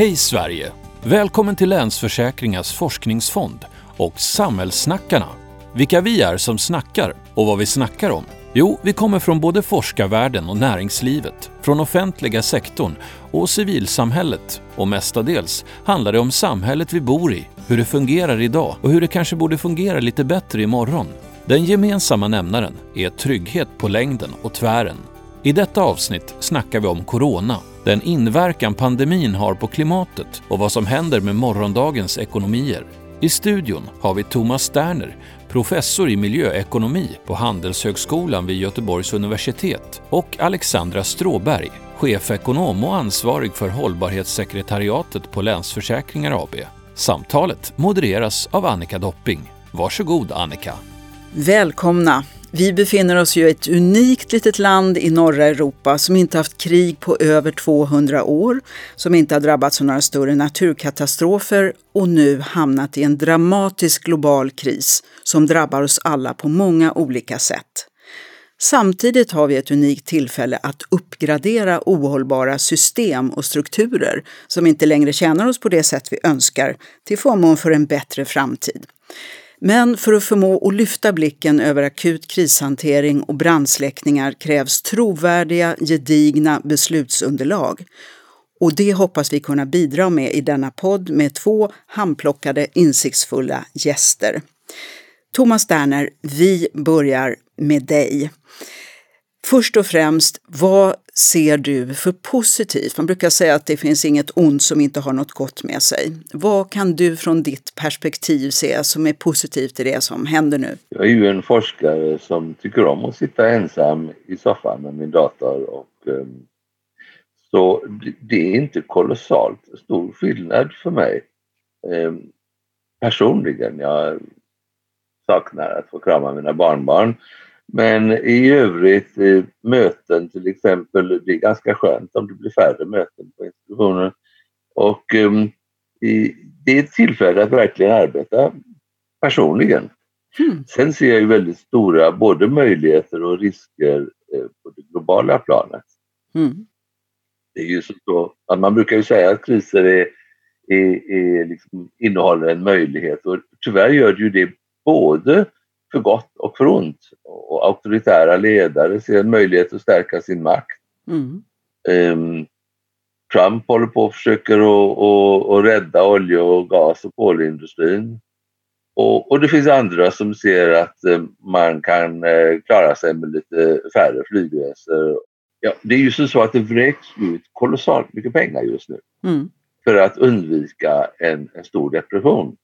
Hej Sverige! Välkommen till Länsförsäkringars forskningsfond och Samhällssnackarna. Vilka vi är som snackar och vad vi snackar om. Jo, vi kommer från både forskarvärlden och näringslivet, från offentliga sektorn och civilsamhället och mestadels handlar det om samhället vi bor i, hur det fungerar idag och hur det kanske borde fungera lite bättre imorgon. Den gemensamma nämnaren är trygghet på längden och tvären. I detta avsnitt snackar vi om corona, den inverkan pandemin har på klimatet och vad som händer med morgondagens ekonomier. I studion har vi Thomas Sterner, professor i miljöekonomi på Handelshögskolan vid Göteborgs universitet och Alexandra Stråberg, chefekonom och ansvarig för hållbarhetssekretariatet på Länsförsäkringar AB. Samtalet modereras av Annika Dopping. Varsågod Annika. Välkomna! Vi befinner oss ju i ett unikt litet land i norra Europa som inte haft krig på över 200 år, som inte har drabbats av några större naturkatastrofer och nu hamnat i en dramatisk global kris som drabbar oss alla på många olika sätt. Samtidigt har vi ett unikt tillfälle att uppgradera ohållbara system och strukturer som inte längre tjänar oss på det sätt vi önskar till förmån för en bättre framtid. Men för att förmå att lyfta blicken över akut krishantering och brandsläckningar krävs trovärdiga, gedigna beslutsunderlag. Och det hoppas vi kunna bidra med i denna podd med två handplockade insiktsfulla gäster. Thomas Sterner, vi börjar med dig. Först och främst, vad ser du för positivt? Man brukar säga att det finns inget ont som inte har något gott med sig. Vad kan du från ditt perspektiv se som är positivt i det som händer nu? Jag är ju en forskare som tycker om att sitta ensam i soffan med min dator och ehm, så det är inte kolossalt stor skillnad för mig. Ehm, personligen, jag saknar att få krama mina barnbarn men i övrigt möten till exempel, det är ganska skönt om det blir färre möten på institutioner. Och i, det är ett tillfälle att verkligen arbeta personligen. Mm. Sen ser jag ju väldigt stora både möjligheter och risker eh, på det globala planet. Mm. Det är ju så att man brukar ju säga att kriser är, är, är liksom, innehåller en möjlighet och tyvärr gör det ju det både för gott och för ont. Och auktoritära ledare ser en möjlighet att stärka sin makt. Mm. Um, Trump håller på och försöker att, att, att rädda olje och gas och kolindustrin. Och, och, det finns andra som ser att um, man kan uh, klara sig med lite färre flygresor. Ja, det är ju så att det vräks ut kolossalt mycket pengar just nu mm. för att undvika en, en stor depression.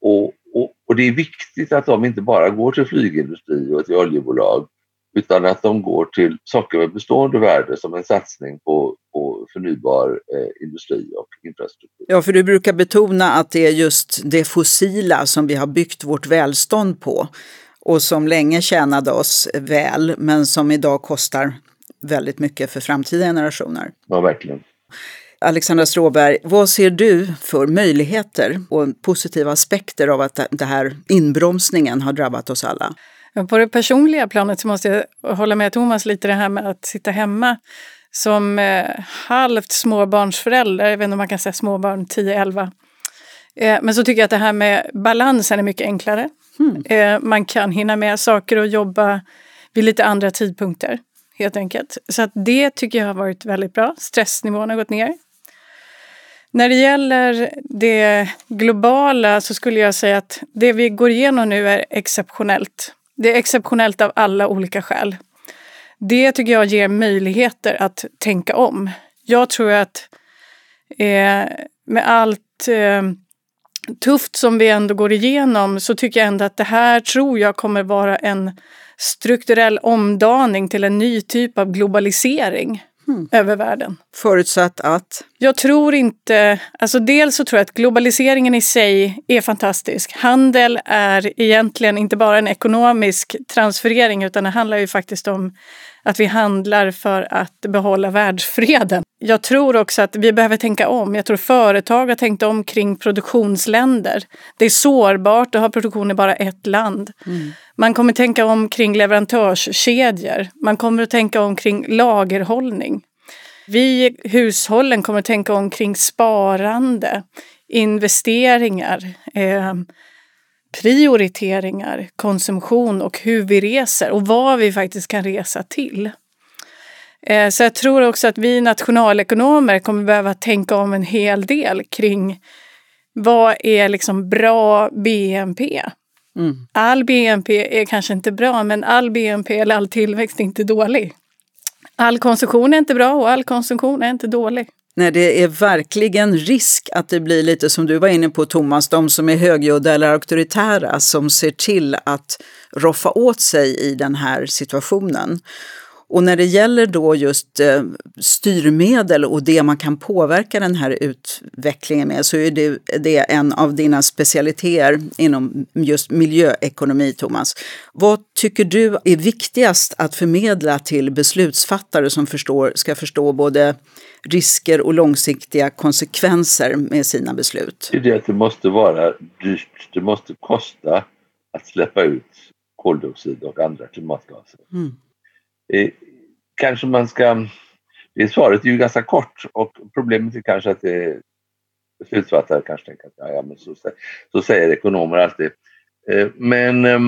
Och, och, och, det är viktigt att de inte bara går till flygindustri och till oljebolag utan att de går till saker med bestående värde som en satsning på, på förnybar eh, industri och infrastruktur. Ja, för du brukar betona att det är just det fossila som vi har byggt vårt välstånd på och som länge tjänade oss väl men som idag kostar väldigt mycket för framtida generationer. Ja, verkligen. Alexandra Stråberg, vad ser du för möjligheter och positiva aspekter av att den här inbromsningen har drabbat oss alla? På det personliga planet så måste jag hålla med Thomas lite det här med att sitta hemma som eh, halvt småbarnsförälder, jag vet inte om man kan säga småbarn 10-11. Eh, men så tycker jag att det här med balansen är mycket enklare. Mm. Eh, man kan hinna med saker och jobba vid lite andra tidpunkter helt enkelt. Så att det tycker jag har varit väldigt bra. Stressnivån har gått ner. När det gäller det globala så skulle jag säga att det vi går igenom nu är exceptionellt. Det är exceptionellt av alla olika skäl. Det tycker jag ger möjligheter att tänka om. Jag tror att eh, med allt eh, tufft som vi ändå går igenom så tycker jag ändå att det här tror jag kommer vara en strukturell omdaning till en ny typ av globalisering mm. över världen. Förutsatt att? Jag tror inte... Alltså dels så tror jag att globaliseringen i sig är fantastisk. Handel är egentligen inte bara en ekonomisk transferering utan det handlar ju faktiskt om att vi handlar för att behålla världsfreden. Jag tror också att vi behöver tänka om. Jag tror företag har tänkt om kring produktionsländer. Det är sårbart att ha produktion i bara ett land. Mm. Man kommer tänka om kring leverantörskedjor. Man kommer att tänka om kring lagerhållning. Vi hushållen kommer att tänka omkring sparande, investeringar, eh, prioriteringar, konsumtion och hur vi reser och vad vi faktiskt kan resa till. Eh, så jag tror också att vi nationalekonomer kommer behöva tänka om en hel del kring vad är liksom bra BNP? Mm. All BNP är kanske inte bra, men all BNP eller all tillväxt är inte dålig. All konsumtion är inte bra och all konsumtion är inte dålig. Nej, det är verkligen risk att det blir lite som du var inne på Thomas, de som är högljudda eller auktoritära som ser till att roffa åt sig i den här situationen. Och när det gäller då just eh, styrmedel och det man kan påverka den här utvecklingen med så är det, det en av dina specialiteter inom just miljöekonomi, Thomas. Vad tycker du är viktigast att förmedla till beslutsfattare som förstår, ska förstå både risker och långsiktiga konsekvenser med sina beslut? Det är att det måste vara dyrt, det måste kosta att släppa ut koldioxid och andra klimatgaser. Mm. Eh, kanske man ska... Det svaret är ju ganska kort och problemet är kanske att det, beslutsfattare kanske tänker att ja, ja men så, så säger ekonomer alltid. Eh, men eh,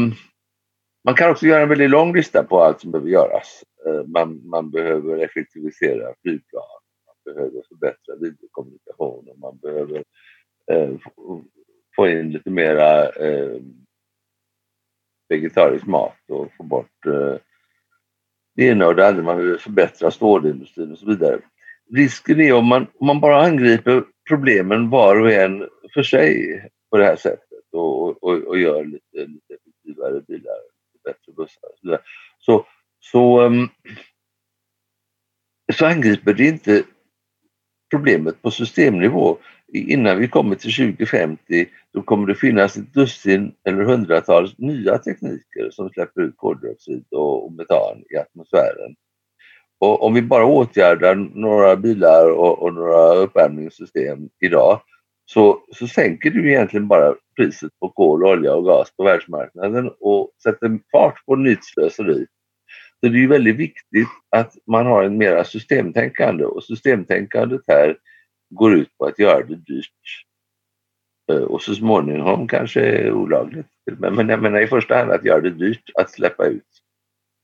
man kan också göra en väldigt lång lista på allt som behöver göras. Eh, man, man behöver effektivisera flygplan, man behöver förbättra videokommunikation och man behöver eh, få in lite mera eh, vegetarisk mat och få bort eh, det ena och det andra, man vill förbättra stålindustrin och så vidare. Risken är om man, om man bara angriper problemen var och en för sig på det här sättet och, och, och gör lite, lite effektivare bilar, lite bättre bussar och så vidare. Så, så, ehm, så angriper det inte problemet på systemnivå. Innan vi kommer till 2050 då kommer det finnas ett dussin eller hundratals nya tekniker som släpper ut koldioxid och, metan i atmosfären. Och om vi bara åtgärdar några bilar och, och några uppvärmningssystem idag så, så sänker du egentligen bara priset på kol, olja och gas på världsmarknaden och sätter fart på nytt slöseri. Så det är väldigt viktigt att man har en mera systemtänkande och systemtänkandet här går ut på att göra det dyrt Eh, och så småningom kanske olagligt. Men jag menar i första hand att göra det dyrt att släppa ut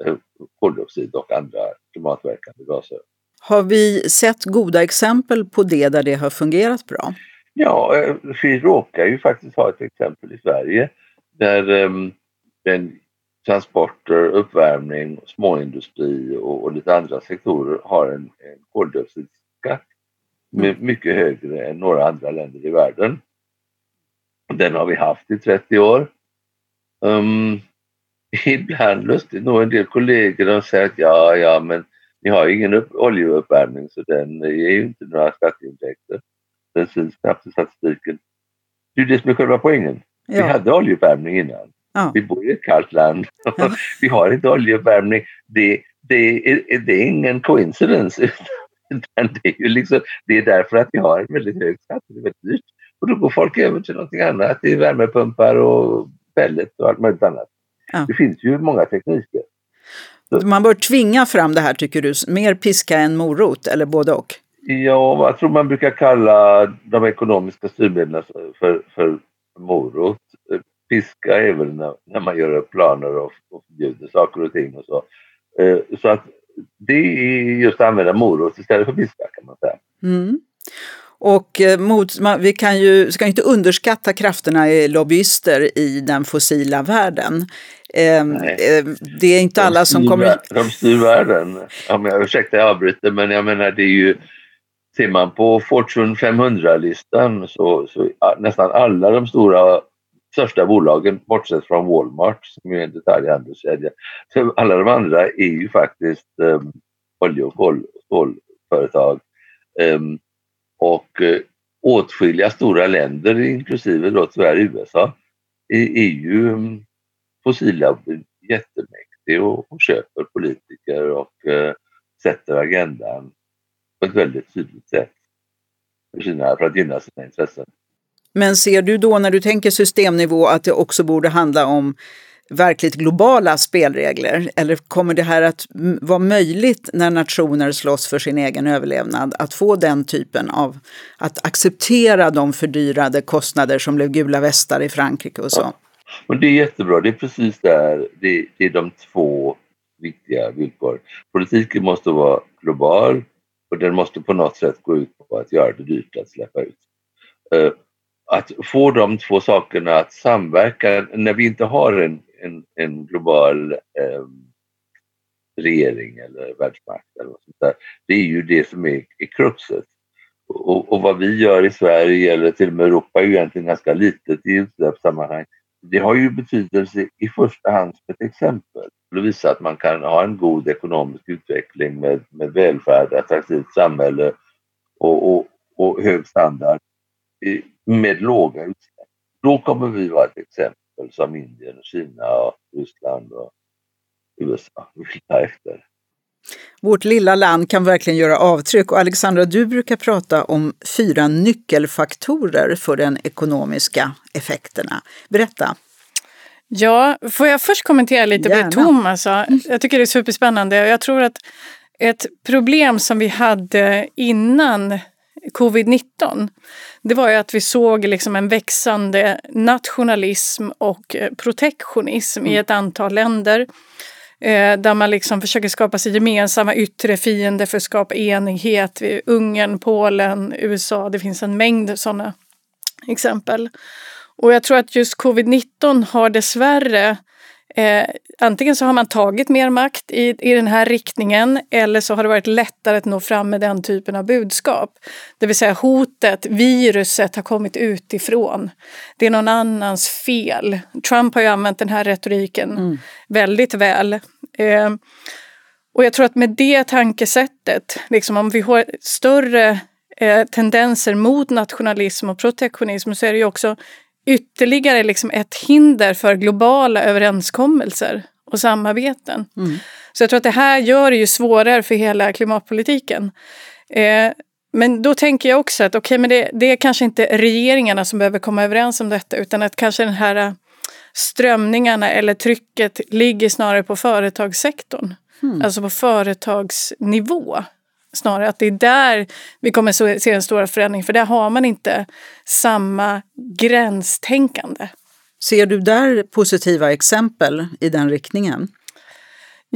eh, koldioxid och andra klimatverkande gaser. Har vi sett goda exempel på det där det har fungerat bra? Ja, eh, vi råkar ju faktiskt ha ett exempel i Sverige där um, den transporter, uppvärmning, småindustri och, och lite andra sektorer har en, en koldioxidskatt. Mycket högre än några andra länder i världen. Den har vi haft i 30 år. Um, ibland lustigt nog en del kollegor de säger att ja, ja, men ni har ju ingen upp, oljeuppvärmning så den ger ju inte några skatteintäkter. Den syns knappt i statistiken. Det är det som är själva poängen. Ja. Vi hade oljeuppvärmning innan. Ja. Vi bor i ett kallt land. Ja. vi har inte oljeuppvärmning. Det, det, är, det är ingen coincidence. Utan det, är ju liksom, det är därför att vi har en väldigt hög skatt. Det är väldigt dyrt. Och då går folk över till någonting annat, till värmepumpar och pellet och allt möjligt annat. Ja. Det finns ju många tekniker. Så. Man bör tvinga fram det här tycker du, mer piska än morot eller både och? Ja, jag tror man brukar kalla de ekonomiska styrmedlen för, för morot. Piska är väl när, när man gör planer och, och förbjuder saker och ting och så. Eh, så att det är just att använda morot istället för piska kan man säga. Mm. Och eh, mot, vi kan ju, ska inte underskatta krafterna i lobbyister i den fossila världen. Eh, det är inte de alla som kommer... De styr världen. Ja, men, ursäkta jag avbryter men jag menar det är ju Ser man på Fortune 500-listan så, så nästan alla de stora största bolagen, bortsett från Walmart som är en detaljhandelskedja, alla de andra är ju faktiskt um, olje och kol, stålföretag. Um, ehm, och uh, åtskilliga stora länder, inklusive då tyvärr USA, är, är ju um, fossila jättemäktig och, och köper politiker och uh, sätter agendan på ett väldigt tydligt sätt för, sina, för att gynna sina intressen. Men ser du då när du tänker systemnivå att det också borde handla om verkligt globala spelregler? Eller kommer det här att vara möjligt när nationer slåss för sin egen överlevnad att få den typen av, att acceptera de fördyrade kostnader som blev gula västar i Frankrike och så? Ja. Men det är jättebra, det är precis där, det, det är de två viktiga villkoren. Politiken måste vara global och den måste på något sätt gå ut på att göra det dyrt att släppa ut. Eh, att få de två sakerna att samverka när vi inte har en, en, en global eh, regering eller världsmakt eller sånt där, det är ju det som är, är kruxet. Och, och, vad vi gör i Sverige eller till och med Europa är ju egentligen ganska litet i utsläppssammanhang. Det har ju betydelse i första hand som ett exempel för att visa att man kan ha en god ekonomisk utveckling med, med välfärd, attraktivt samhälle och, och, och hög standard med låga utsläpp. Då kommer vi vara ett exempel som Indien, Kina, Ryssland och USA vill ta efter. Vårt lilla land kan verkligen göra avtryck och Alexandra, du brukar prata om fyra nyckelfaktorer för de ekonomiska effekterna. Berätta! Ja, får jag först kommentera lite Gärna. på det Thomas sa? Jag tycker det är superspännande. Jag tror att ett problem som vi hade innan covid-19, det var ju att vi såg liksom en växande nationalism och eh, protektionism mm. i ett antal länder. Eh, där man liksom försöker skapa sig gemensamma yttre fiender för att skapa enighet. Ungern, Polen, USA, det finns en mängd sådana exempel. Och jag tror att just covid-19 har dessvärre Eh, antingen så har man tagit mer makt i, i den här riktningen eller så har det varit lättare att nå fram med den typen av budskap. Det vill säga hotet, viruset har kommit utifrån. Det är någon annans fel. Trump har ju använt den här retoriken mm. väldigt väl. Eh, och jag tror att med det tankesättet, liksom om vi har större eh, tendenser mot nationalism och protektionism så är det ju också ytterligare liksom ett hinder för globala överenskommelser och samarbeten. Mm. Så jag tror att det här gör det ju svårare för hela klimatpolitiken. Eh, men då tänker jag också att okay, men det, det, är kanske inte regeringarna som behöver komma överens om detta utan att kanske den här eh, strömningarna eller trycket ligger snarare på företagssektorn. Mm. Alltså på företagsnivå. Snarare att det är där vi kommer se den stora förändringen, för där har man inte samma gränstänkande. Ser du där positiva exempel i den riktningen?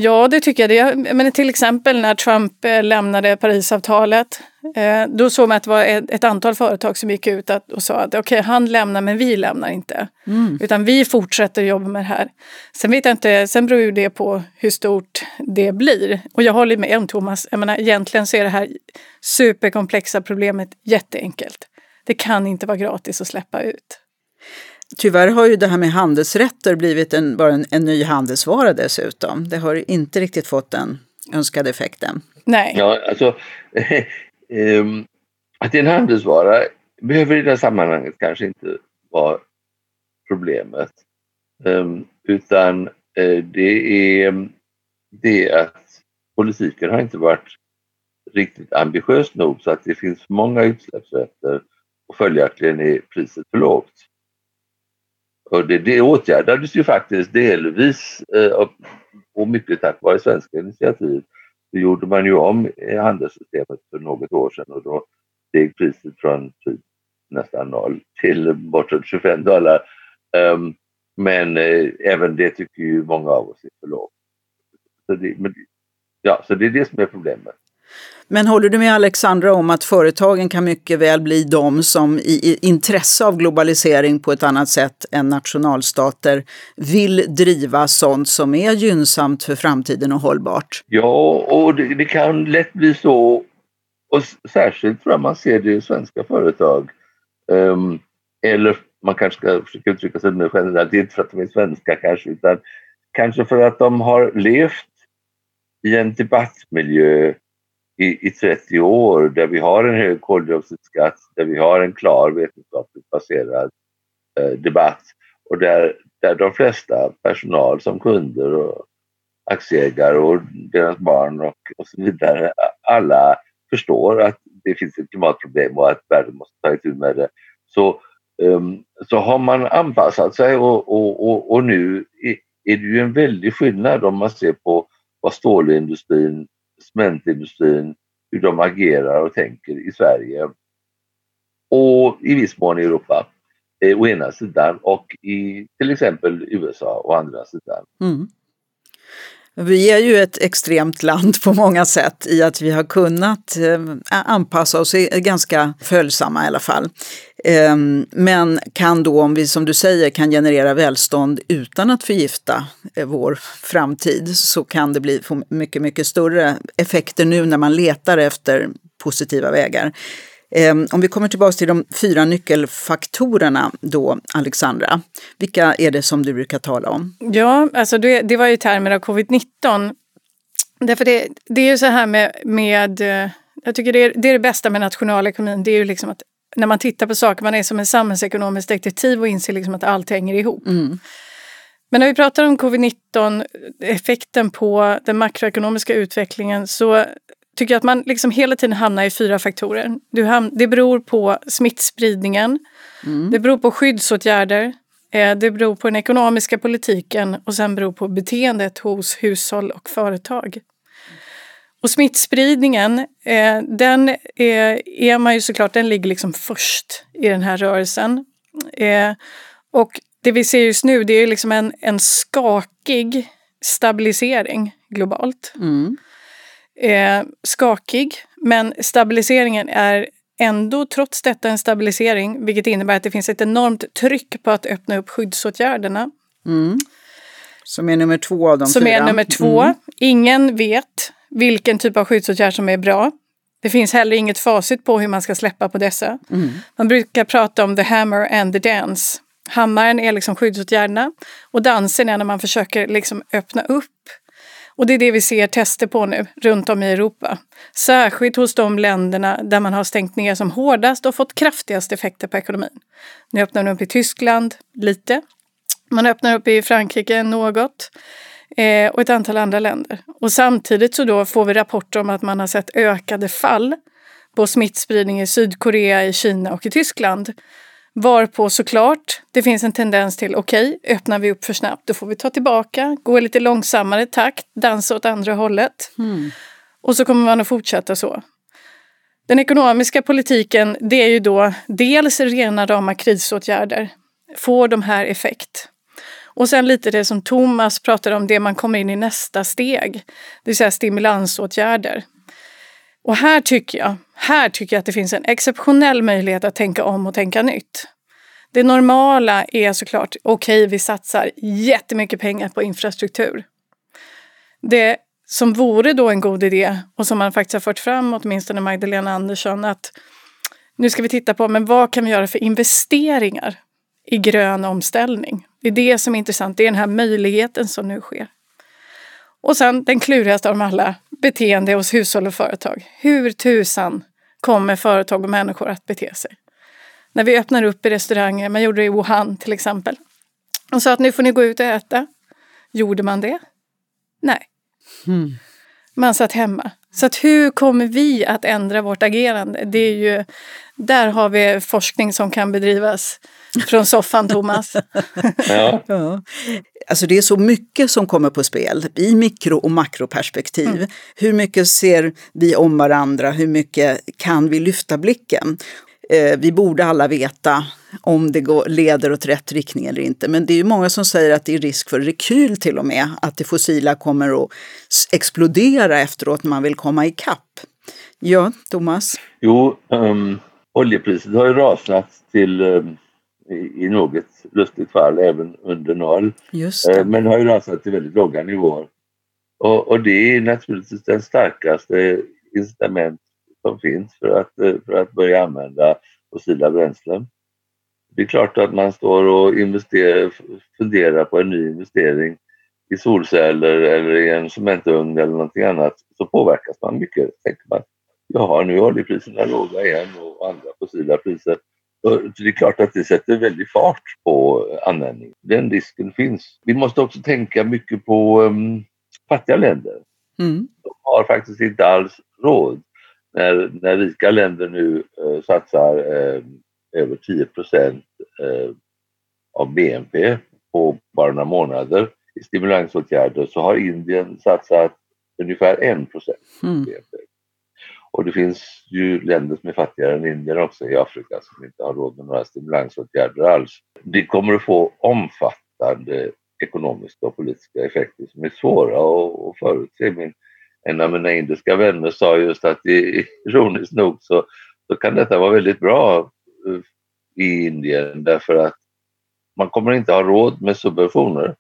Ja, det tycker jag. Det. Men till exempel när Trump eh, lämnade Parisavtalet. Eh, då såg man att det var ett antal företag som gick ut och sa att okej, okay, han lämnar men vi lämnar inte. Mm. Utan vi fortsätter jobba med det här. Sen vet jag inte, sen beror ju det på hur stort det blir. Och jag håller med om Thomas, jag menar egentligen så är det här superkomplexa problemet jätteenkelt. Det kan inte vara gratis att släppa ut. Tyvärr har ju det här med handelsrätter blivit en, bara en, en ny handelsvara dessutom. Det har inte riktigt fått den önskade effekten. Nej. Ja, alltså, um, att det är en handelsvara behöver i det här sammanhanget kanske inte vara problemet. Um, utan uh, det är det att politiken har inte varit riktigt ambitiös nog så att det finns för många utsläppsrätter och följaktligen är priset för lågt. Och det, det åtgärdades ju faktiskt delvis eh, och mycket tack vare svenska initiativ. Det gjorde man ju om handelssystemet för något år sedan och då steg priset från typ nästan noll till bortåt 25 dollar. Um, men eh, även det tycker ju många av oss är för lågt. Så det, men, ja, så det är det som är problemet. Men håller du med Alexandra om att företagen kan mycket väl bli de som i intresse av globalisering på ett annat sätt än nationalstater vill driva sånt som är gynnsamt för framtiden och hållbart? Ja, och det, det kan lätt bli så. Och särskilt tror jag man ser det i svenska företag. Um, eller man kanske ska försöka uttrycka sig mer generellt, inte för att de är svenska kanske, utan kanske för att de har levt i en debattmiljö i, i 30 år där vi har en hög koldioxidskatt, där vi har en klar vetenskapligt baserad eh, debatt och där, där de flesta personal som kunder och aktieägare och deras barn och, och så vidare, alla förstår att det finns ett klimatproblem och att världen måste ta itu med det. Så, um, så har man anpassat sig och, och, och, och nu är det ju en väldig skillnad om man ser på vad stålindustrin, cementindustrin, hur de agerar och tänker i Sverige och i viss mån i Europa eh, å ena sidan och i till exempel USA å andra sidan. Mm. Vi är ju ett extremt land på många sätt i att vi har kunnat eh, anpassa oss, är ganska följsamma i alla fall. Ehm, men kan då, om vi som du säger kan generera välstånd utan att förgifta eh, vår framtid så kan det bli mycket, mycket större effekter nu när man letar efter positiva vägar. Ehm, om vi kommer tillbaka till de fyra nyckelfaktorerna då, Alexandra. Vilka är det som du brukar tala om? Ja, alltså det, det var ju termer av covid-19. Därför det, det är ju så här med, med jag tycker det är, det är det bästa med nationalekonomin, det är ju liksom att när man tittar på saker, man är som en samhällsekonomisk detektiv och inser liksom att allt hänger ihop. Mm. Men när vi pratar om covid-19, effekten på den makroekonomiska utvecklingen, så tycker att man liksom hela tiden hamnar i fyra faktorer. det beror på smittspridningen, mm. det beror på skyddsåtgärder, eh, det beror på den ekonomiska politiken och sen beror på beteendet hos hushåll och företag. Och smittspridningen, eh, den är, är man ju såklart, den ligger liksom först i den här rörelsen. Eh, och det vi ser just nu det är liksom en, en skakig stabilisering globalt. Mm eh, skakig. Men stabiliseringen är ändå trots detta en stabilisering, vilket innebär att det finns ett enormt tryck på att öppna upp skyddsåtgärderna. Mm. Som är nummer två av de Som fyra. är nummer två. Mm. Ingen vet vilken typ av skyddsåtgärd som är bra. Det finns heller inget facit på hur man ska släppa på dessa. Mm. Man brukar prata om the hammer and the dance. Hammaren är liksom skyddsåtgärderna och dansen är när man försöker liksom öppna upp och det är det vi ser tester på nu runt om i Europa. Särskilt hos de länderna där man har stängt ner som hårdast och fått kraftigast effekter på ekonomin. Nu öppnar man upp i Tyskland lite. Man öppnar upp i Frankrike något. Eh, och ett antal andra länder. Och samtidigt så då får vi rapporter om att man har sett ökade fall på smittspridning i Sydkorea, i Kina och i Tyskland. Varpå såklart det finns en tendens till okej, okay, öppnar vi upp för snabbt då får vi ta tillbaka, gå i lite långsammare takt, dansa åt andra hållet. Mm. Och så kommer man att fortsätta så. Den ekonomiska politiken det är ju då dels rena rama krisåtgärder. Får de här effekt? Och sen lite det som Thomas pratade om, det man kommer in i nästa steg. Det vill säga stimulansåtgärder. Och här tycker jag, här tycker jag att det finns en exceptionell möjlighet att tänka om och tänka nytt. Det normala är såklart, okej, okay, vi satsar jättemycket pengar på infrastruktur. Det som vore då en god idé och som man faktiskt har fört fram, åtminstone Magdalena Andersson, att nu ska vi titta på men vad kan vi göra för investeringar i grön omställning? Det är det som är intressant, det är den här möjligheten som nu sker. Och sen den klurigaste av dem alla, beteende hos hushåll och företag. Hur tusan kommer företag och människor att bete sig? När vi öppnar upp i restauranger, man gjorde det i Wuhan till exempel, och sa att nu får ni gå ut och äta. Gjorde man det? Nej. Mm. Man satt hemma. Så att hur kommer vi att ändra vårt agerande? Det är ju, där har vi forskning som kan bedrivas från soffan, Thomas. ja. ja. Alltså det är så mycket som kommer på spel i mikro och makroperspektiv. Mm. Hur mycket ser vi om varandra? Hur mycket kan vi lyfta blicken? Eh, vi borde alla veta om det går, leder åt rätt riktning eller inte. Men det är ju många som säger att det är risk för rekyl till och med. Att det fossila kommer att explodera efteråt när man vill komma ikapp. Ja, Thomas? Jo, um, oljepriset har ju rasat till um, i, i något lustigt fall även under noll. Uh, men har ju rasat till väldigt låga nivåer. Och, och, det är naturligtvis den starkaste incitament som finns för att, uh, för att börja använda fossila bränslen. Det är klart att man står och investerar, funderar på en ny investering i solceller eller i en cementugn eller någonting annat så påverkas man mycket. Tänker man, jaha nu är oljepriserna låga igen och andra fossila priser. Det är klart att det sätter väldigt fart på användning. Den risken finns. Vi måste också tänka mycket på um, fattiga länder. Mm. De har faktiskt inte alls råd. När, när rika länder nu uh, satsar uh, över 10 procent uh, av BNP på bara några månader i stimulansåtgärder så har Indien satsat ungefär 1 procent. Mm. Och det finns ju länder som är fattigare än Indien också i Afrika som inte har råd med några stimulansåtgärder alls. Det kommer att få omfattande ekonomiska och politiska effekter som är svåra att förutse. Min, en av mina indiska vänner sa just att ironiskt nog så, så kan detta vara väldigt bra eh, i Indien därför att man kommer inte ha råd med subventioner.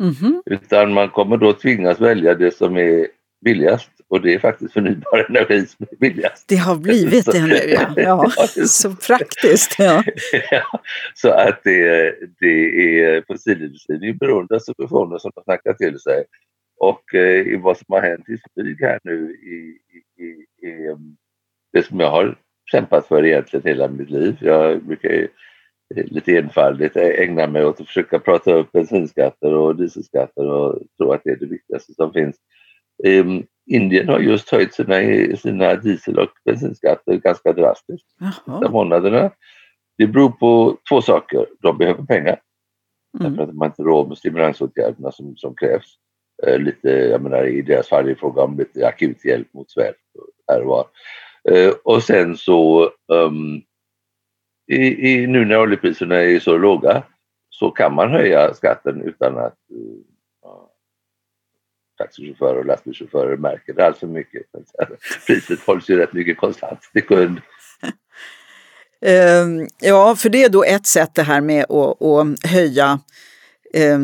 Mm -hmm. Utan man kommer då tvingas välja det som är billigast och det är faktiskt förnybar energi som är billigast. Det har blivit det nu ja. ja så praktiskt. Ja. ja. så att det, det är fossilindustrin är beroende av subventioner som de snackar till sig. Och eh, vad som har hänt i Spyg här nu i, i, i, i, um, det som jag har kämpat för egentligen hela mitt liv. Jag brukar ju lite enfaldigt ägna mig åt att försöka prata upp bensinskatter och dieselskatter och tro att det är det viktigaste som finns. Um, Indien har just höjt sina, sina diesel och bensinskatter ganska drastiskt de månaderna. Det beror på två saker. De behöver pengar. Mm. Därför att har inte råd med stimulansåtgärderna som, som krävs. Eh, lite, jag menar i deras fall är det fråga om lite akut hjälp mot svält här och var. Eh, och sen så um, i, i, nu när oljepriserna är så låga så kan man höja skatten utan att uh, taxichaufförer och lastbilschaufförer märker det alltför mycket. Priset hålls ju rätt mycket konstant till kund. Ehm, ja, för det är då ett sätt det här med att, att höja eh,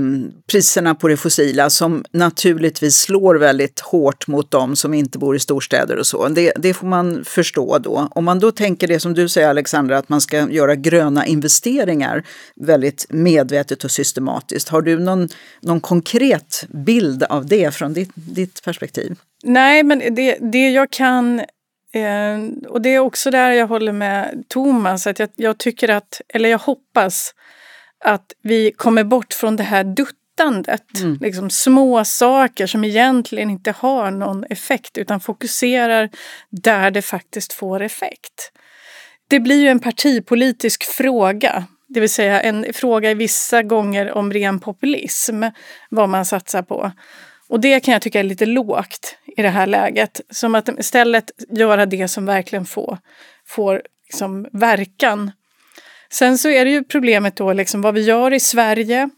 priserna på det fossila som naturligtvis slår väldigt hårt mot dem som inte bor i storstäder och så. Det, det, får man förstå då. Om man då tänker det som du säger Alexandra, att man ska göra gröna investeringar väldigt medvetet och systematiskt. Har du någon, någon konkret bild av det från ditt, ditt perspektiv? Nej, men det, det jag kan eh, och det är också där jag håller med Thomas, att jag, jag tycker att, eller jag hoppas att vi kommer bort från det här duttandet. Mm. Liksom små saker som egentligen inte har någon effekt utan fokuserar där det faktiskt får effekt. Det blir ju en partipolitisk fråga, det vill säga en fråga i vissa gånger om ren populism, vad man satsar på. Och det kan jag tycka är lite lågt i det här läget. Som att istället göra det som verkligen får, får liksom verkan Sen så är det ju problemet då liksom vad vi gör i Sverige,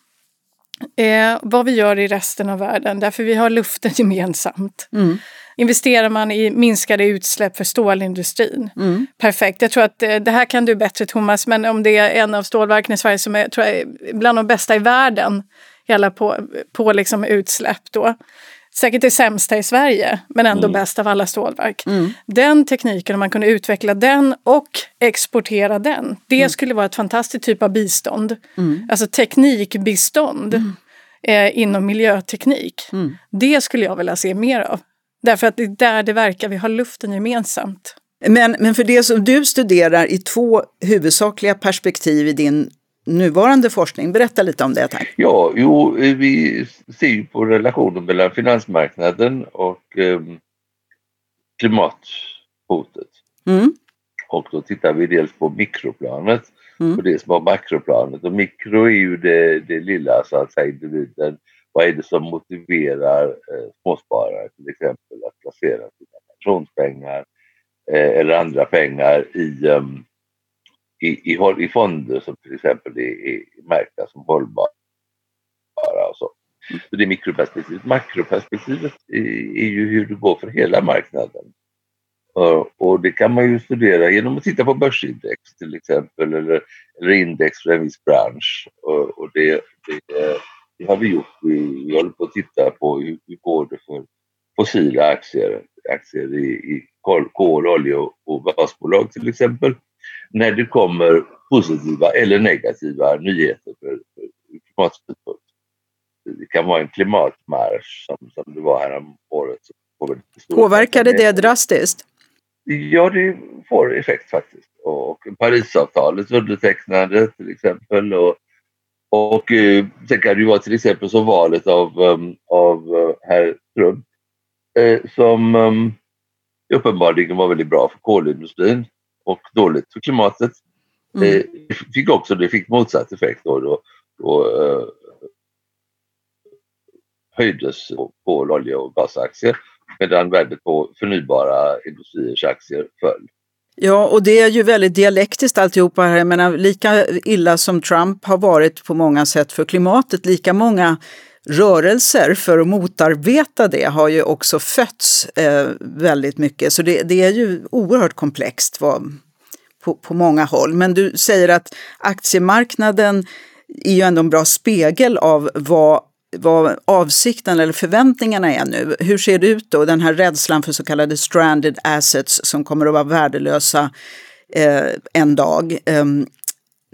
eh, vad vi gör i resten av världen, därför vi har luften gemensamt. Mm. Investerar man i minskade utsläpp för stålindustrin, mm. perfekt. Jag tror att eh, det här kan du bättre Thomas, men om det är en av stålverken i Sverige som är, tror jag, är bland de bästa i världen hela på, på liksom utsläpp då säkert det sämsta i Sverige, men ändå mm. bäst av alla stålverk. Mm. Den tekniken, om man kunde utveckla den och exportera den, det mm. skulle vara ett fantastiskt typ av bistånd. Mm. Alltså teknikbistånd mm. eh, inom miljöteknik. Mm. Det skulle jag vilja se mer av. Därför att det är där det verkar vi har luften gemensamt. Men, men för det som du studerar i två huvudsakliga perspektiv i din nuvarande forskning. Berätta lite om det tack. Ja, jo, vi ser ju på relationen mellan finansmarknaden och eh, klimathotet. Mm. Och då tittar vi dels på mikroplanet mm. och dels på makroplanet. Och mikro är ju det, det lilla så att säga individen. Vad är det som motiverar eh, småsparare till exempel att placera sina pensionspengar eh, eller andra pengar i um, i, i, i fonder som till exempel är, är märkta som hållbara och så. Så det är mikroperspektivet. Makroperspektivet är, är ju hur det går för hela marknaden. Och det kan man ju studera genom att titta på börsindex till exempel eller, eller index för en viss bransch. Och, och det, det, det, har vi gjort. Vi, vi håller på att titta på hur, hur går det för fossila aktier, aktier i, i kol, kol, olje och, och gasbolag till exempel när det kommer positiva eller negativa nyheter för, för klimatsynpunkt. Det kan vara en klimatmarsch som, som det var här om året. Påverkade det drastiskt? Ja, det får effekt faktiskt. Och Parisavtalet undertecknade till exempel. Och, och eh, sen kan det ju vara till exempel som valet av, um, av uh, herr Trump eh, som um, uppenbarligen var väldigt bra för kolindustrin och dåligt för klimatet. Mm. Det fick också det fick motsatt effekt då. då, då uh, höjdes på kol, olja och gasaktier medan värdet på förnybara industriers aktier föll. Ja, och det är ju väldigt dialektiskt alltihopa här. Jag menar, lika illa som Trump har varit på många sätt för klimatet, lika många rörelser för att motarbeta det har ju också fötts eh, väldigt mycket. Så det, det, är ju oerhört komplext vad, på, på många håll. Men du säger att aktiemarknaden är ju ändå en bra spegel av vad vad avsikten eller förväntningarna är nu. Hur ser det ut då, den här rädslan för så kallade stranded assets som kommer att vara värdelösa eh, en dag eh,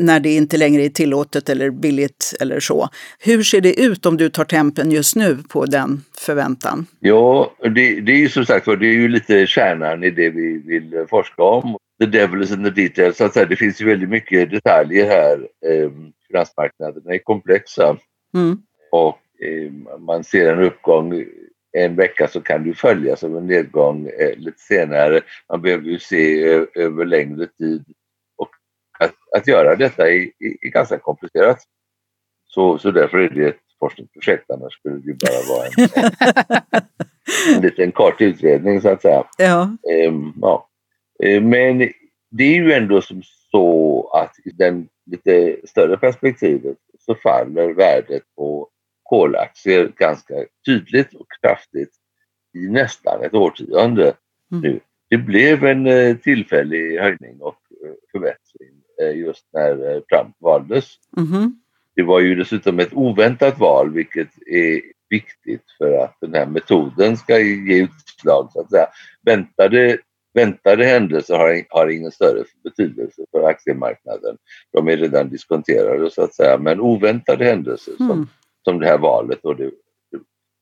när det inte längre är tillåtet eller billigt eller så. Hur ser det ut om du tar tempen just nu på den förväntan? Ja, det, det är ju som sagt det är ju lite kärnan i det vi vill forska om. The devil is in the details, så att säga. Det finns ju väldigt mycket detaljer här. Eh, finansmarknaderna är komplexa. Mm. Och Eh, man ser en uppgång en vecka så kan det följas av en nedgång eh, lite senare. Man behöver ju se över längre tid. Att, att göra detta är, är, ganska komplicerat. Så, så därför är det ett forskningsprojekt, annars skulle det ju bara vara en, en, en liten kort utredning så att säga. Ja. Ehm, ja. Ehm, men det är ju ändå som så att i den lite större perspektivet så faller värdet på kolaktier ganska tydligt och kraftigt i nästan ett årtionde mm. nu. Det blev en eh, tillfällig höjning och eh, förbättring just när Trump valdes. Mm. Det var ju dessutom ett oväntat val vilket är viktigt för att den här metoden ska ge utslag så att säga. Väntade, väntade händelser har, har ingen större betydelse för aktiemarknaden. De är redan diskonterade så att säga men oväntade händelser mm. som som det här valet och det,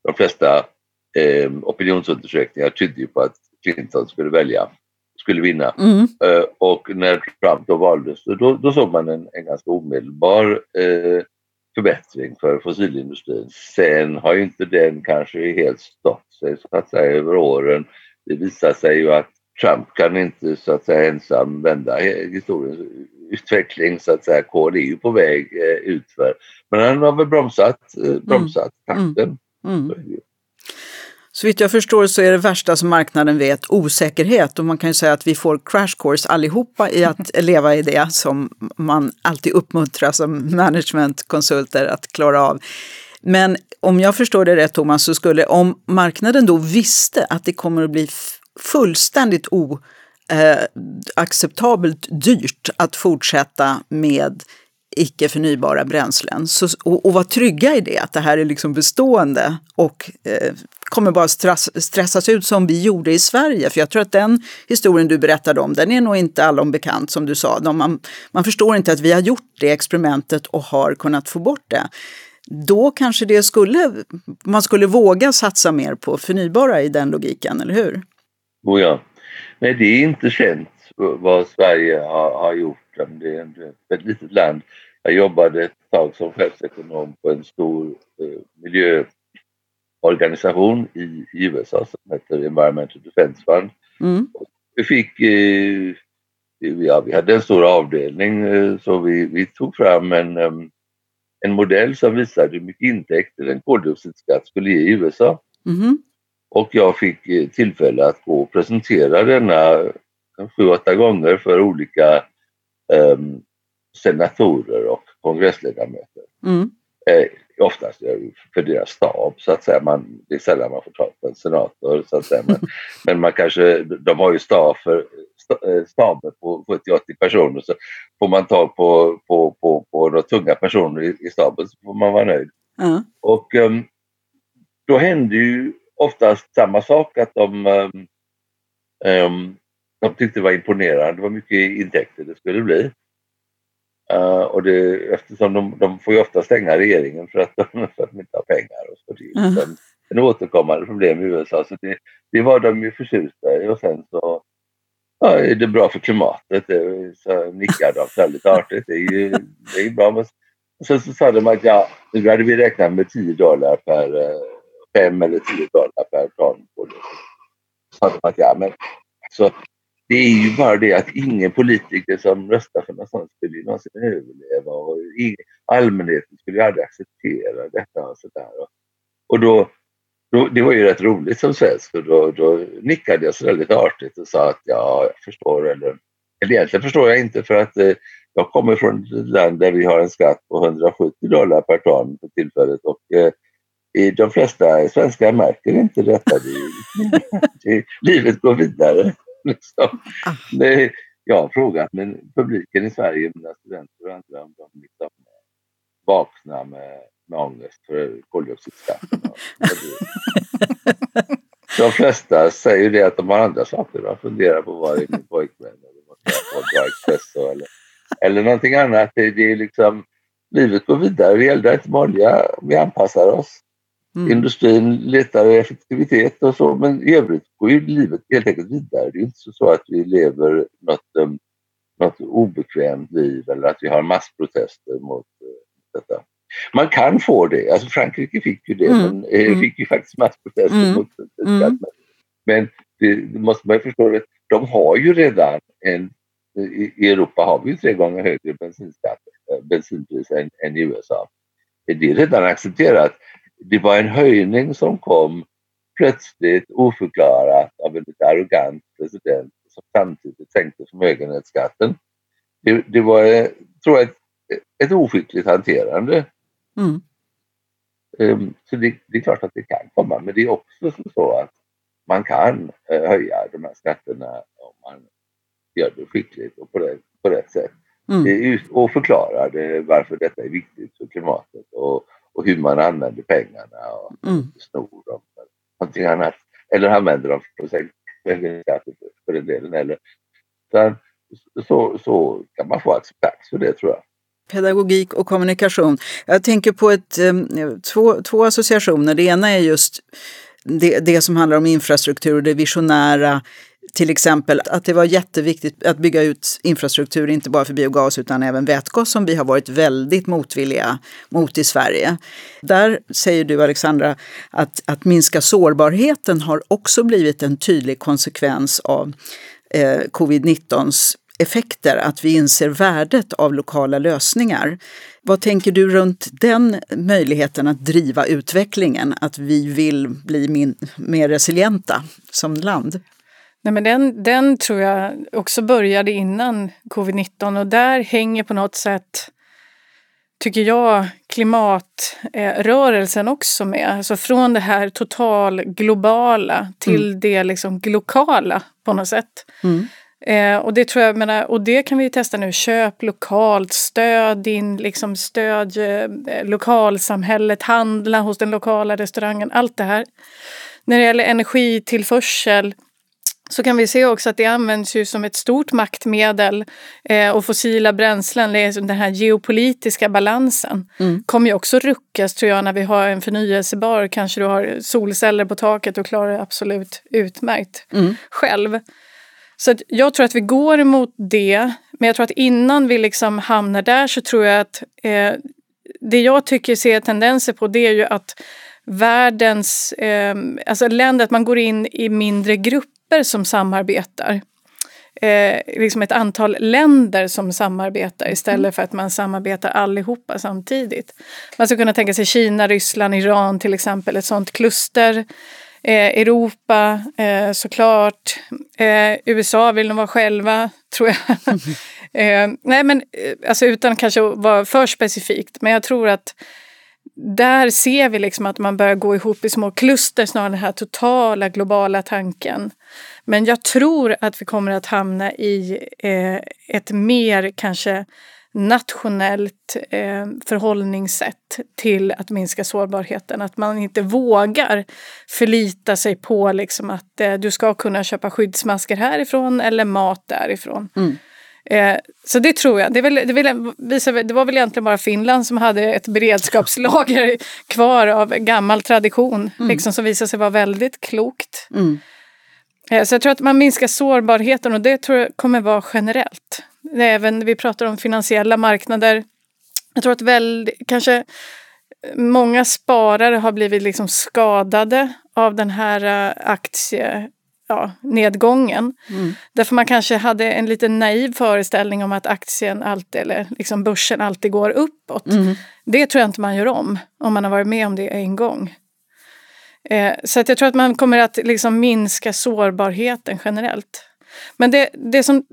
de flesta eh, opinionsundersökningar tydde ju på att Clinton skulle välja, skulle vinna. Mm. Eh, och när Trump då valdes då, då såg man en, en ganska omedelbar eh, förbättring för fossilindustrin. Sen har ju inte den kanske helt stått sig så att säga över åren. Det visar sig ju att Trump kan inte så att säga ensam vända historiens utveckling så att säga. Kol är ju på väg eh, utför. Men han har väl bromsat, eh, bromsat mm. takten. Mm. Så vitt jag förstår så är det värsta som marknaden vet osäkerhet och man kan ju säga att vi får crash course allihopa i att leva i det som man alltid uppmuntrar som managementkonsulter att klara av. Men om jag förstår det rätt Thomas så skulle om marknaden då visste att det kommer att bli fullständigt oacceptabelt eh, dyrt att fortsätta med icke förnybara bränslen. Så, och, och vara trygga i det, att det här är liksom bestående och eh, kommer bara stress, stressas ut som vi gjorde i Sverige. För jag tror att den historien du berättade om, den är nog inte allom bekant som du sa. De, man, man förstår inte att vi har gjort det experimentet och har kunnat få bort det. Då kanske det skulle, man skulle våga satsa mer på förnybara i den logiken, eller hur? Oh ja. Nej, det är inte känt vad Sverige har, har gjort. Det är ett litet land. Jag jobbade ett tag som chefsekonom på en stor eh, miljöorganisation i, i, USA som heter Environmental Defense Fund. Mm. Vi fick eh, ja, vi hade en stor avdelning eh, så vi, vi tog fram en, um, en modell som visade hur mycket intäkter en koldioxidskatt skulle ge i USA. Mm. Och jag fick eh, tillfälle att gå och presentera denna sju, åtta gånger för olika um, senatorer och kongressledamöter. Mm. Eh, oftast för deras stab så att säga. Man, det är sällan man får tag på en senator så att säga. Men, men man kanske, de har ju stab för, eh, staber på 70-80 personer så får man tag på, på, på, på några tunga personer i, i staben så får man vara nöjd. Mm. Och um, då händer ju oftast samma sak att de um, de tyckte det var imponerande, var mycket intäkter det skulle bli. Uh, och det, eftersom de, de får ju ofta stänga regeringen för att de, för att de inte har pengar. Och så. Det är mm. en återkommande problem i USA. Så det, det var de ju förtjusta i och sen så ja, är det bra för klimatet. Så nickar de väldigt artigt. Det är ju det är bra. Men, sen så sa de att ja, nu hade vi räknat med 10 dollar per, 5 eh, eller 10 dollar per ton. Så sa de att ja, men så det är ju bara det att ingen politiker som röstar för något sånt skulle ju någonsin överleva och allmänheten skulle ju aldrig acceptera detta och sådär. Och då, då, det var ju rätt roligt som svensk och då, då nickade jag så väldigt artigt och sa att ja, jag förstår eller, eller egentligen förstår jag inte för att eh, jag kommer från ett land där vi har en skatt på 170 dollar per ton för tillfället och eh, de flesta svenskar märker inte detta. Det, det, livet går vidare. Liksom. Ah. Det, jag har frågat men publiken i Sverige, mina studenter och andra, om de liksom vaknar med, med ångest för koldioxidskatten. de flesta säger det att de har andra saker. De funderar på vad är min pojkvän eller vad jag på espresso eller, eller någonting annat. Det, det är liksom, livet går vidare. Vi eldar inte med olja, vi anpassar oss. Mm. Industrin letar effektivitet och så men i övrigt går ju livet helt enkelt vidare. Det är inte så att vi lever något, um, något obekvämt liv eller att vi har massprotester mot uh, detta. Man kan få det, alltså Frankrike fick ju det, mm. men eh, mm. fick ju faktiskt massprotester mm. mot mm. Men det, det, måste man ju förstå, de har ju redan en, i Europa har vi ju tre gånger högre bensinskatt, eh, bensinpris än, än i USA. Det är redan accepterat det var en höjning som kom plötsligt oförklarat av en lite arrogant president som samtidigt sänkte förmögenhetsskatten. Det, det var, tror jag, ett, ett oskickligt hanterande. Mm. Um, så det, det, är klart att det kan komma, men det är också så att man kan uh, höja de här skatterna om man gör det skickligt och på, det, på rätt sätt. Mm. och förklarar det, varför detta är viktigt för klimatet och, och hur man använder pengarna och mm. snor dem eller någonting annat. Eller använder dem för att sänka för den delen. Eller, så, så, så kan man få acceptans för det tror jag pedagogik och kommunikation. Jag tänker på ett, eh, två, två associationer. Det ena är just det, det som handlar om infrastruktur och det visionära till exempel att det var jätteviktigt att bygga ut infrastruktur, inte bara för biogas utan även vätgas som vi har varit väldigt motvilliga mot i Sverige. Där säger du Alexandra att, att minska sårbarheten har också blivit en tydlig konsekvens av eh, covid-19s effekter, att vi inser värdet av lokala lösningar. Vad tänker du runt den möjligheten att driva utvecklingen, att vi vill bli min, mer resilienta som land? Nej, men den, den tror jag också började innan covid-19 och där hänger på något sätt, tycker jag, klimatrörelsen också med. Alltså från det här total globala till mm. det liksom lokala på något sätt. Mm. Eh, och det tror jag, menar, och det kan vi testa nu. Köp lokalt, stöd din, liksom stöd eh, lokalsamhället, handla hos den lokala restaurangen, allt det här. När det gäller energitillförsel så kan vi se också att det används ju som ett stort maktmedel eh, och fossila bränslen, den här geopolitiska balansen, mm. kommer ju också ruckas tror jag när vi har en förnyelsebar, kanske du har solceller på taket och klarar det absolut utmärkt mm. själv. Så jag tror att vi går emot det, men jag tror att innan vi liksom hamnar där så tror jag att eh, det jag tycker ser tendenser på det är ju att världens, eh, alltså länder, att man går in i mindre grupper grupper som samarbetar. Eh, liksom ett antal länder som samarbetar istället för att man samarbetar allihopa samtidigt. Man skulle kunna tänka sig Kina, Ryssland, Iran till exempel, ett sånt kluster. Eh, Europa eh, såklart. Eh, USA vill nog vara själva, tror jag. Mm. nej men eh, alltså utan kanske att vara för specifikt, men jag tror att där ser vi liksom att man börjar gå ihop i små kluster snarare än den här totala globala tanken. Men jag tror att vi kommer att hamna i eh, ett mer kanske nationellt eh, förhållningssätt till att minska sårbarheten. Att man inte vågar förlita sig på liksom att eh, du ska kunna köpa skyddsmasker härifrån eller mat därifrån. Mm. Eh, så det tror jag. Det, väl, det, visa, det var väl egentligen bara Finland som hade ett beredskapslager kvar av gammal tradition mm. liksom, som visade sig vara väldigt klokt. Mm. Eh, så jag tror att man minskar sårbarheten och det tror jag kommer vara generellt. Även vi pratar om finansiella marknader. Jag tror att väl, kanske många sparare har blivit liksom skadade av den här eh, aktie ja, nedgången. Mm. Därför man kanske hade en lite naiv föreställning om att aktien alltid, eller liksom börsen alltid går uppåt. Mm. Det tror jag inte man gör om, om man har varit med om det en gång. Eh, så att jag tror att man kommer att liksom minska sårbarheten generellt. Men det, det som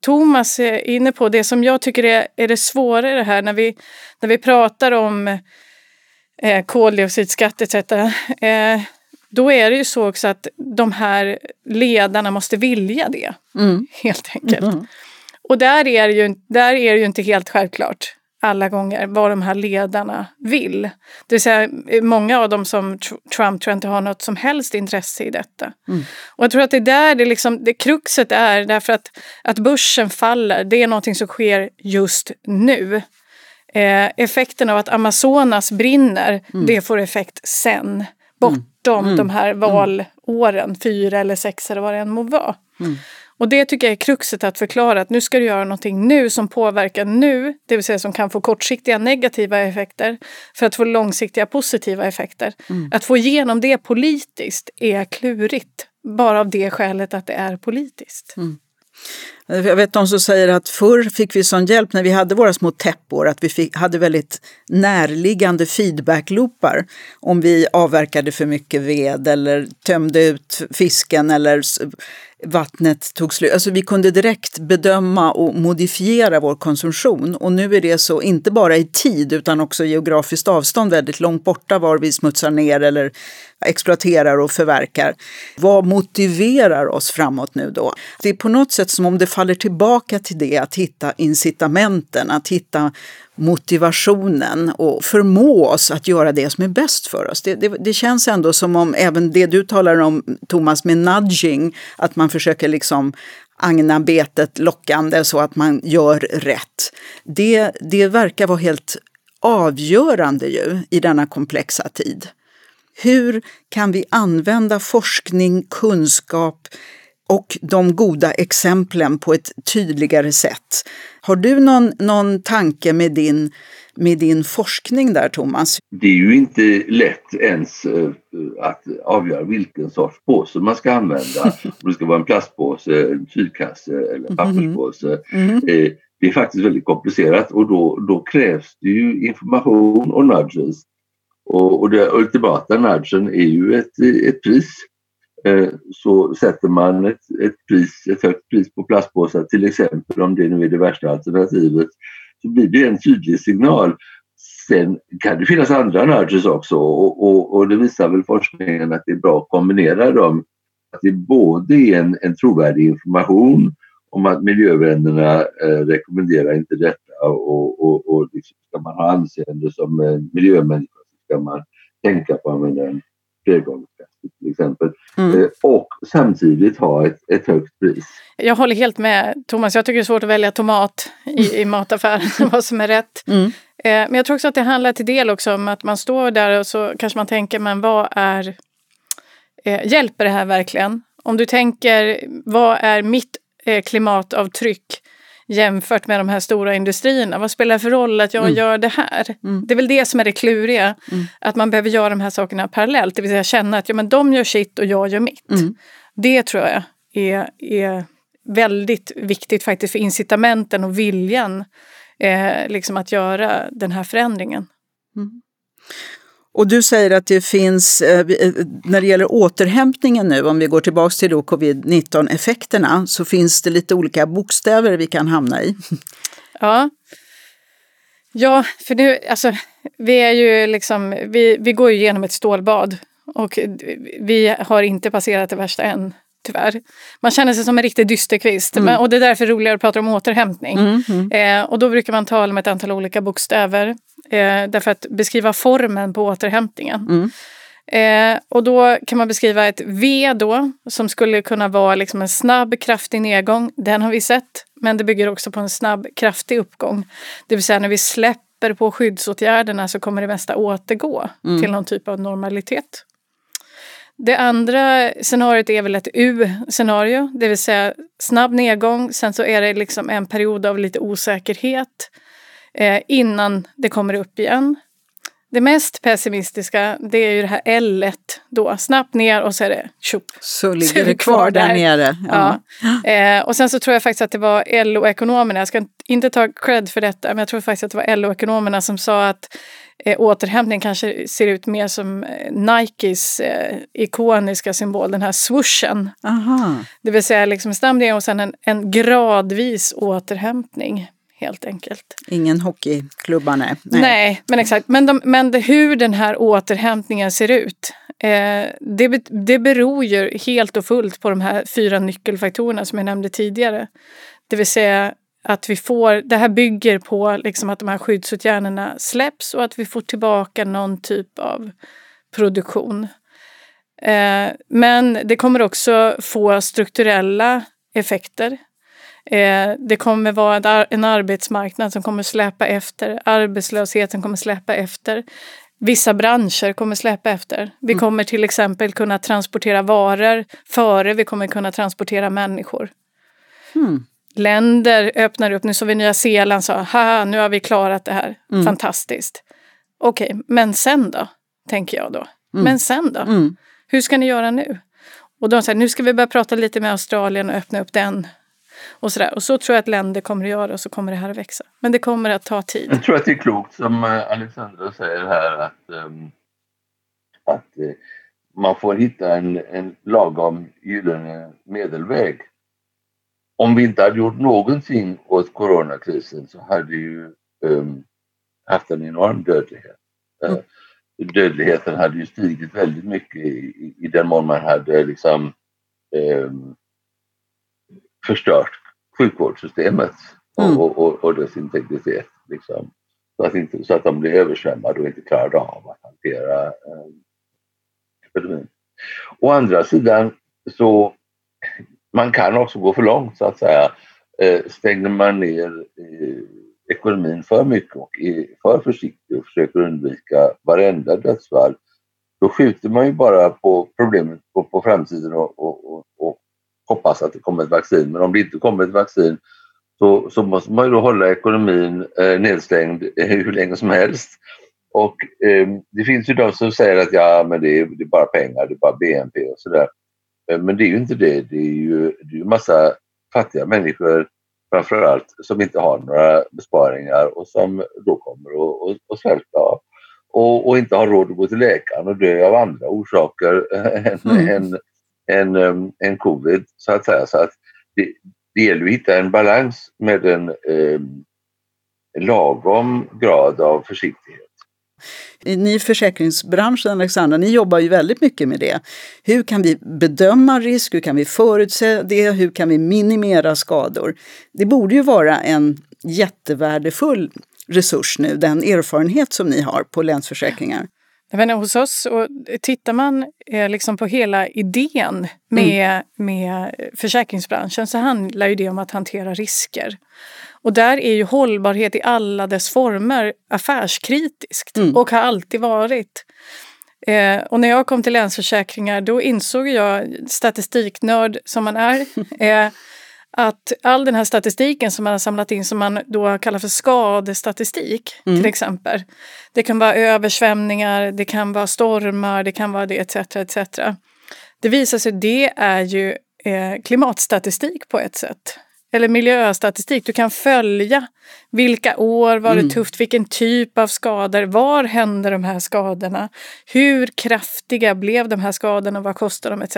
Thomas är inne på, det som jag tycker är, är det svåra i det här när vi, när vi pratar om eh, koldioxidskatt etc. Eh, då är det ju så också att de här ledarna måste vilja det. Mm. Helt enkelt. Mm. Och där är, det ju, där är det ju inte helt självklart alla gånger vad de här ledarna vill. Det vill säga många av dem som Trump tror jag inte har något som helst intresse i detta. Mm. Och jag tror att det är där det, liksom, det kruxet är därför att, att börsen faller, det är någonting som sker just nu. Eh, effekten av att Amazonas brinner, mm. det får effekt sen. Bortom mm. de här mm. valåren, fyra eller sex eller vad det än må vara. Och det tycker jag är kruxet att förklara att nu ska du göra någonting nu som påverkar nu, det vill säga som kan få kortsiktiga negativa effekter för att få långsiktiga positiva effekter. Mm. Att få igenom det politiskt är klurigt, bara av det skälet att det är politiskt. Mm. Jag vet de som säger att förr fick vi sån hjälp när vi hade våra små täppor att vi fick, hade väldigt närliggande feedbackloopar om vi avverkade för mycket ved eller tömde ut fisken eller vattnet tog slut. Alltså vi kunde direkt bedöma och modifiera vår konsumtion och nu är det så inte bara i tid utan också geografiskt avstånd väldigt långt borta var vi smutsar ner eller exploaterar och förverkar. Vad motiverar oss framåt nu då? Det är på något sätt som om det faller tillbaka till det att hitta incitamenten, att hitta motivationen och förmå oss att göra det som är bäst för oss. Det, det, det, känns ändå som om även det du talar om Thomas med nudging, att man försöker liksom agna betet lockande så att man gör rätt. Det, det verkar vara helt avgörande ju i denna komplexa tid. Hur kan vi använda forskning, kunskap och de goda exemplen på ett tydligare sätt? Har du någon, någon tanke med din, med din forskning där, Thomas? Det är ju inte lätt ens uh, att avgöra vilken sorts påse man ska använda. Om det ska vara en plastpåse, en kylkasse eller mhm. papperspåse. Mm. Mm. Det är faktiskt väldigt komplicerat och då, då krävs det ju information och nudges och, och det ultimata nudgen är ju ett, ett pris. Eh, så sätter man ett, ett, pris, ett högt pris på plastpåsar, till exempel om det nu är det värsta alternativet, så blir det en tydlig signal. Sen kan det finnas andra nudges också och, och, och det visar väl forskningen att det är bra att kombinera dem. Att det både är en, en trovärdig information om att miljövännerna eh, rekommenderar inte detta och, och, och liksom ska man ha anseende som eh, miljömänniska ska man tänka på att använda en flergångskasse till exempel. Mm. Eh, och samtidigt ha ett, ett högt pris. Jag håller helt med Thomas. Jag tycker det är svårt att välja tomat i, i mataffären, vad som är rätt. Mm. Eh, men jag tror också att det handlar till del också om att man står där och så kanske man tänker, men vad är... Eh, hjälper det här verkligen? Om du tänker, vad är mitt klimatavtryck? Jämfört med de här stora industrierna. Vad spelar det för roll att jag mm. gör det här? Mm. Det är väl det som är det kluriga. Mm. Att man behöver göra de här sakerna parallellt. Det vill säga känna att ja, men de gör sitt och jag gör mitt. Mm. Det tror jag är, är väldigt viktigt faktiskt för incitamenten och viljan eh, liksom att göra den här förändringen. Mm. Och du säger att det finns, eh, eh, när det gäller återhämtningen nu, om vi går tillbaka till covid-19 effekterna, så finns det lite olika bokstäver vi kan hamna i. Ja. Ja, för nu, alltså, vi är ju liksom, vi, vi går ju igenom ett stålbad och vi har inte passerat det värsta än tyvärr. Man känner sig som en riktig dysterkvist. Mm. och det är därför roligare att prata om återhämtning. Mm, mm. Eh, och då brukar man tala om ett antal olika bokstäver. Eh, därför att beskriva formen på återhämtningen. Mm. Eh, och då kan man beskriva ett V då, som skulle kunna vara liksom en snabb, kraftig nedgång. Den har vi sett. Men det bygger också på en snabb, kraftig uppgång. Det vill säga när vi släpper på skyddsåtgärderna så kommer det mesta återgå mm. till någon typ av normalitet. Det andra scenariot är väl ett U-scenario, det vill säga snabb nedgång. Sen så är det liksom en period av lite osäkerhet innan det kommer upp igen. det mest pessimistiska det är ju det här L då, snabbt ner och så är det tjopp. Så ligger det kvar där, där nere. Ja. ja. Eh, och sen så tror jag faktiskt att det var LO-ekonomerna, jag ska inte ta cred för detta, men jag tror faktiskt att det var LO-ekonomerna som sa att eh, återhämtning kanske ser ut mer som eh, Nikes eh, ikoniska symbol, den här swooshen. Aha. Det vill säga liksom snabb och sen en, en gradvis återhämtning helt enkelt. Ingen hockeyklubba, nej. nej. Nej, men exakt. Men, de, men det, hur den här återhämtningen ser ut, eh, det, det beror ju helt och fullt på de här fyra nyckelfaktorerna som jag nämnde tidigare. Det vill säga att vi får, det här bygger på liksom att de här skyddsåtgärderna släpps och att vi får tillbaka någon typ av produktion. Eh, men det kommer också få strukturella effekter. Eh, det kommer vara en arbetsmarknad som kommer släpa efter. Arbetslösheten kommer släpa efter. Vissa branscher kommer släpa efter. Vi mm. kommer till exempel kunna transportera varor före vi kommer kunna transportera människor. Mm. Länder öppnar upp. Nu såg vi Nya Zeeland sa, haha, nu har vi klarat det här. Mm. Fantastiskt. Okej, okay, men sen då? Tänker jag då. Mm. Men sen då? Mm. Hur ska ni göra nu? Och de säger, nu ska vi börja prata lite med Australien och öppna upp den och, sådär. och så tror jag att länder kommer att göra och så kommer det här att växa. Men det kommer att ta tid. Jag tror att det är klokt som eh, Alexandra säger här att, um, att uh, man får hitta en, en lagom gyllene medelväg. Om vi inte hade gjort någonting åt coronakrisen så hade vi ju um, haft en enorm dödlighet. Uh, mm. Dödligheten hade ju stigit väldigt mycket i, i den mån man hade liksom um, förstört sjukvårdssystemet mm. och, och, och dess integritet. Liksom. Så, att inte, så att de blir översvämmade och inte klarade av att hantera eh, epidemin. Å andra sidan så man kan också gå för långt så att säga. Eh, stänger man ner eh, ekonomin för mycket och är för försiktig och försöker undvika varenda dödsfall då skjuter man ju bara på problemet på, på framtiden och, och, och, och hoppas att det kommer ett vaccin. Men om det inte kommer ett vaccin så, så måste man ju då hålla ekonomin eh, nedstängd hur länge som helst. Och eh, det finns ju de som säger att ja, men det är, det är bara pengar, det är bara BNP och sådär. Eh, men det är ju inte det. Det är ju det är massa fattiga människor framförallt som inte har några besparingar och som då kommer att svälta och, och inte har råd att gå till läkaren och dö av andra orsaker än, mm. än, än, um, än covid så att säga. Så att det, det gäller att hitta en balans med en eh, lagom grad av försiktighet. Ni i försäkringsbranschen, Alexandra, ni jobbar ju väldigt mycket med det. Hur kan vi bedöma risk? Hur kan vi förutse det? Hur kan vi minimera skador? Det borde ju vara en jättevärdefull resurs nu, den erfarenhet som ni har på Länsförsäkringar. Men hos oss, och tittar man eh, liksom på hela idén med, mm. med försäkringsbranschen så handlar ju det om att hantera risker. Och där är ju hållbarhet i alla dess former affärskritiskt mm. och har alltid varit. Eh, och när jag kom till Länsförsäkringar då insåg jag, statistiknörd som man är, eh, att all den här statistiken som man har samlat in som man då kallar för skadestatistik mm. till exempel. Det kan vara översvämningar, det kan vara stormar, det kan vara det etc. etc. Det visar sig det är ju eh, klimatstatistik på ett sätt. Eller miljöstatistik. Du kan följa vilka år var det mm. tufft, vilken typ av skador, var hände de här skadorna, hur kraftiga blev de här skadorna, vad kostar de etc.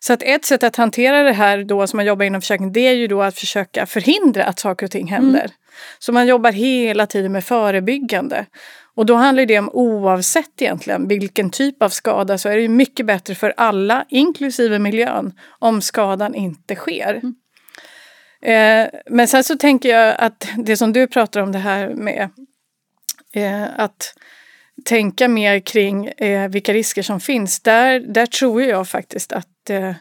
Så att ett sätt att hantera det här då som man jobbar inom försäkring det är ju då att försöka förhindra att saker och ting händer. Mm. Så man jobbar hela tiden med förebyggande. Och då handlar det om oavsett egentligen vilken typ av skada så är det mycket bättre för alla, inklusive miljön, om skadan inte sker. Mm. Eh, men sen så tänker jag att det som du pratar om det här med eh, att tänka mer kring eh, vilka risker som finns. Där, där tror jag faktiskt att eh,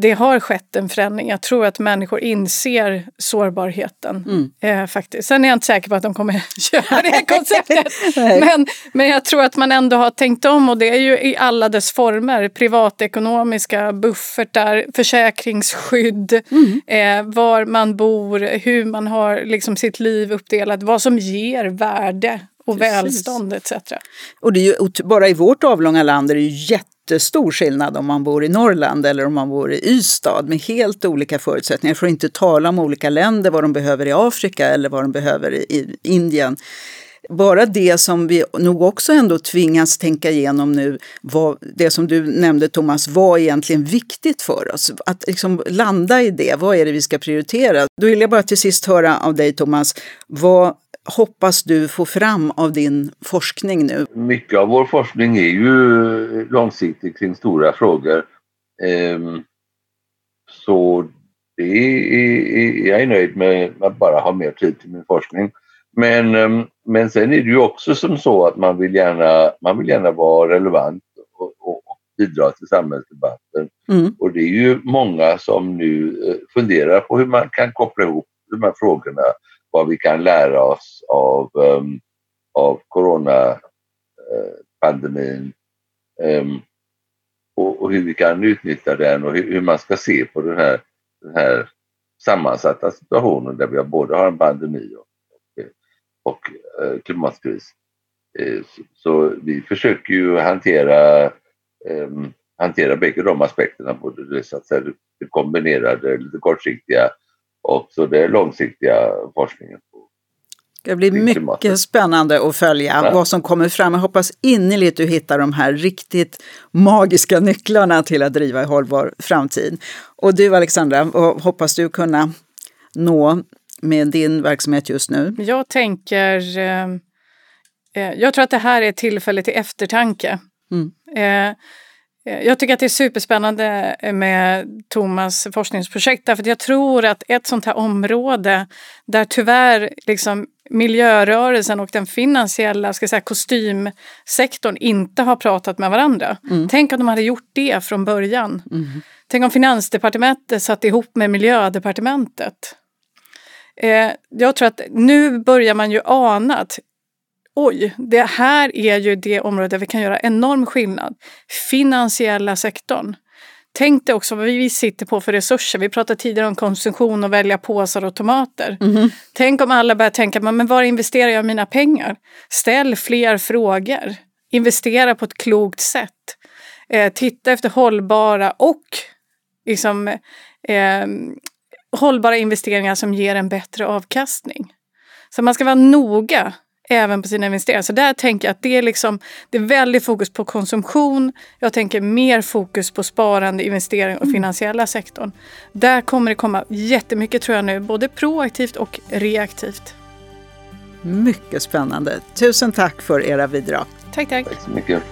det har skett en förändring. Jag tror att människor inser sårbarheten. Mm. Eh, faktiskt. Sen är jag inte säker på att de kommer köra det konceptet. men, men jag tror att man ändå har tänkt om och det är ju i alla dess former. Privatekonomiska buffertar, försäkringsskydd, mm. eh, var man bor, hur man har liksom sitt liv uppdelat, vad som ger värde och Precis. välstånd etc. Och det är ju, bara i vårt avlånga land är det ju jättestor skillnad om man bor i Norrland eller om man bor i Ystad med helt olika förutsättningar. För att inte tala om olika länder, vad de behöver i Afrika eller vad de behöver i Indien bara det som vi nog också ändå tvingas tänka igenom nu, vad, det som du nämnde Thomas, vad är egentligen viktigt för oss? Att liksom landa i det, vad är det vi ska prioritera? Då vill jag bara till sist höra av dig Thomas, vad hoppas du få fram av din forskning nu? Mycket av vår forskning är ju långsiktig kring stora frågor. Ehm, så det är, jag är nöjd med att bara ha mer tid till min forskning. Men, ehm, men sen är det ju också som så att man vill gärna, man vill gärna vara relevant och, och, bidra till samhällsdebatten. Mm. Och det är ju många som nu eh, funderar på hur man kan koppla ihop de här frågorna, vad vi kan lära oss av, um, av coronapandemin eh, um, ehm, och, och, hur vi kan utnyttja den och hur, hur, man ska se på den här, den här sammansatta situationen där vi både har en pandemi och och eh, klimatkris. Eh, så vi försöker ju hantera, eh, hantera bägge de aspekterna, både det, så att säga, det kombinerade, lite kortsiktiga och så det långsiktiga forskningen. Det blir mycket spännande att följa ja. vad som kommer fram. Jag hoppas innerligt du hittar de här riktigt magiska nycklarna till att driva en hållbar framtid. Och du Alexandra, vad hoppas du kunna nå med din verksamhet just nu? Jag tänker... Eh, eh, jag tror att det här är ett tillfälle till eftertanke. Mm. Eh, jag tycker att det är superspännande med Thomas forskningsprojekt därför att jag tror att ett sånt här område där tyvärr liksom miljörörelsen och den finansiella ska säga, kostymsektorn inte har pratat med varandra. Mm. Tänk om de hade gjort det från början. Mm. Tänk om Finansdepartementet satt ihop med Miljödepartementet Eh, jag tror att nu börjar man ju ana att oj, det här är ju det område där vi kan göra enorm skillnad. Finansiella sektorn. Tänk dig också vad vi sitter på för resurser. Vi pratade tidigare om konsumtion och välja påsar och tomater. Mm. Tänk om alla börjar tänka, men var investerar jag mina pengar? Ställ fler frågor. Investera på ett klokt sätt. Eh, titta efter hållbara och liksom, eh, hållbara investeringar som ger en bättre avkastning. Så man ska vara noga även på sina investeringar. Så där tänker jag att det är, liksom, det är väldigt fokus på konsumtion. Jag tänker mer fokus på sparande, investering och mm. finansiella sektorn. Där kommer det komma jättemycket tror jag nu, både proaktivt och reaktivt. Mycket spännande. Tusen tack för era bidrag. Tack, tack. Tack så mycket.